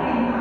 Amen.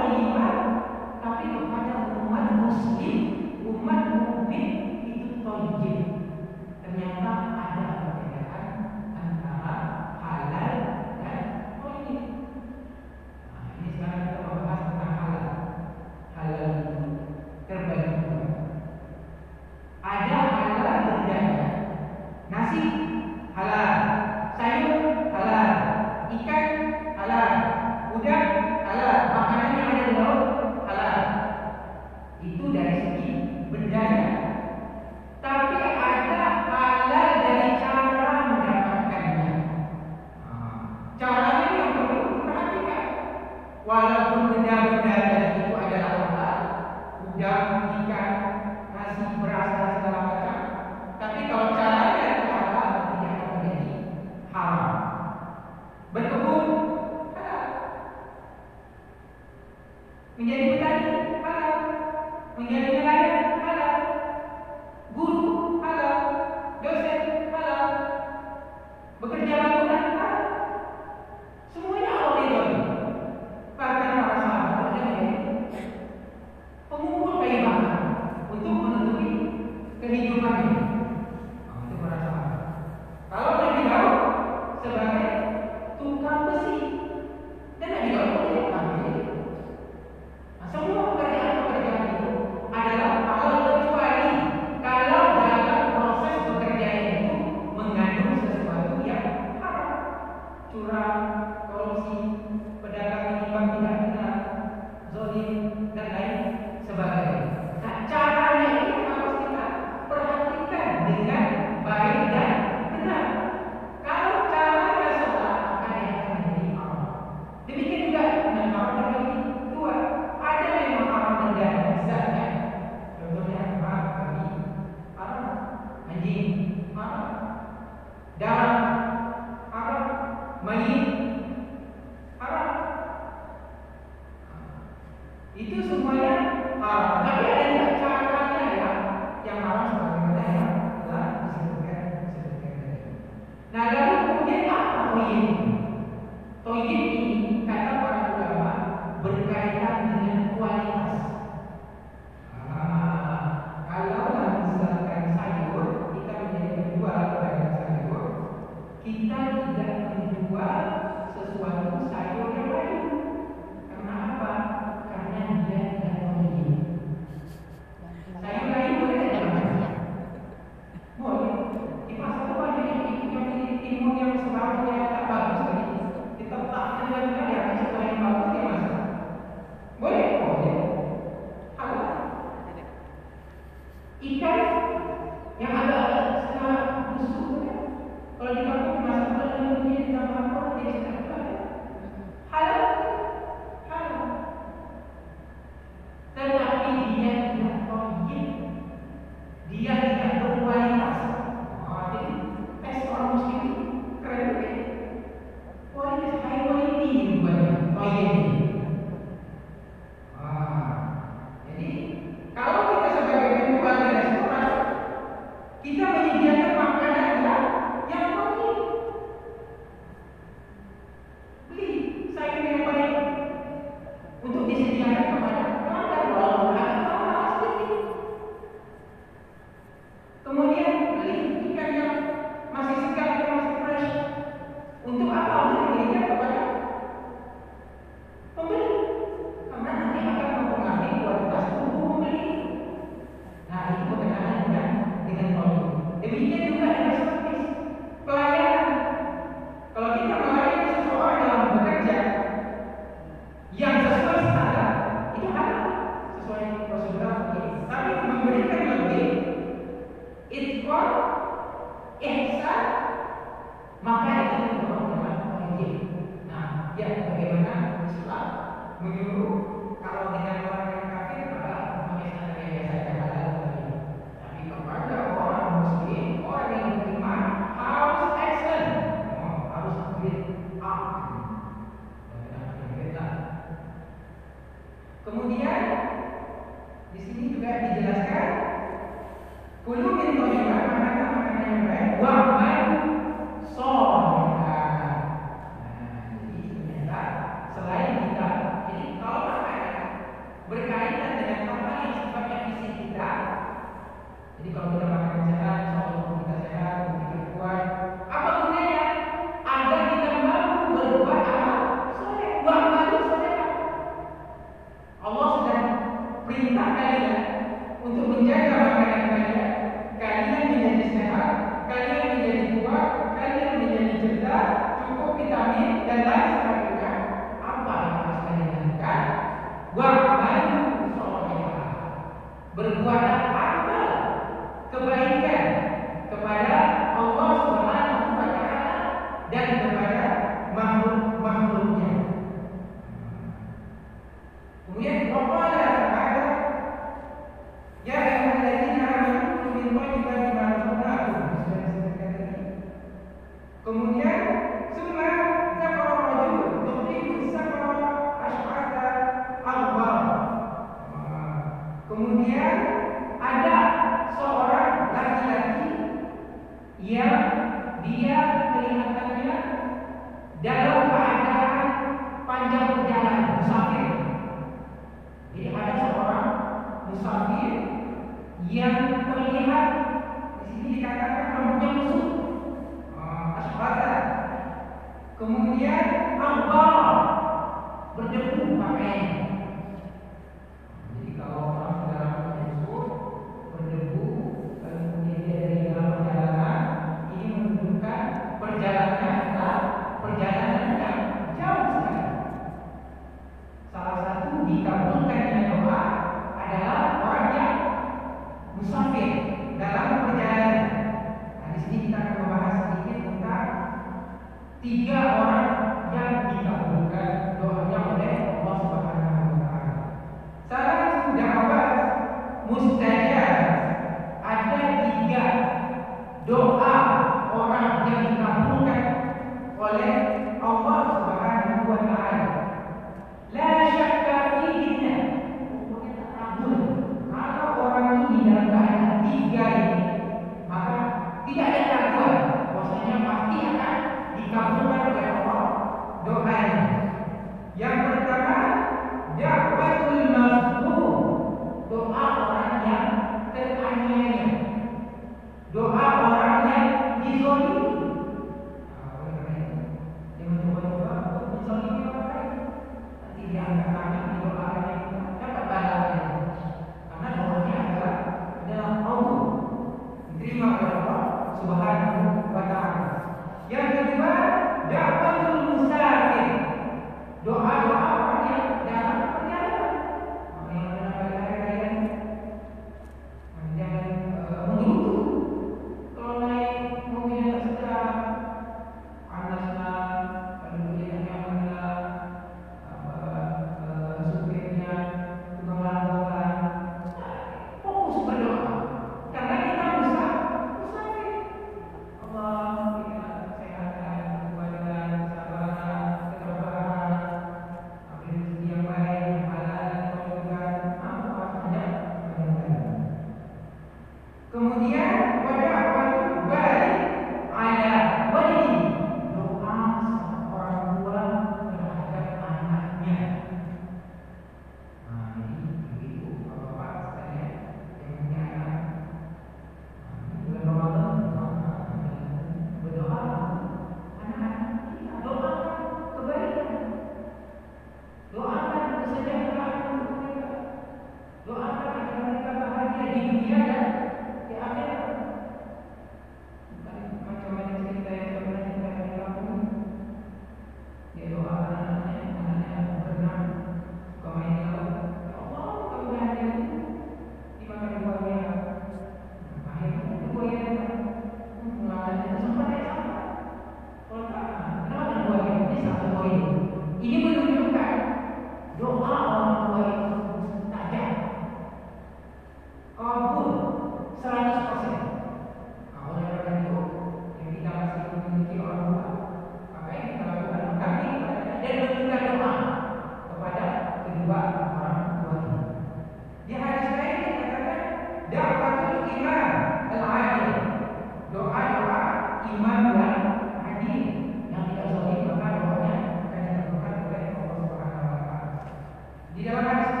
Di dalam hadis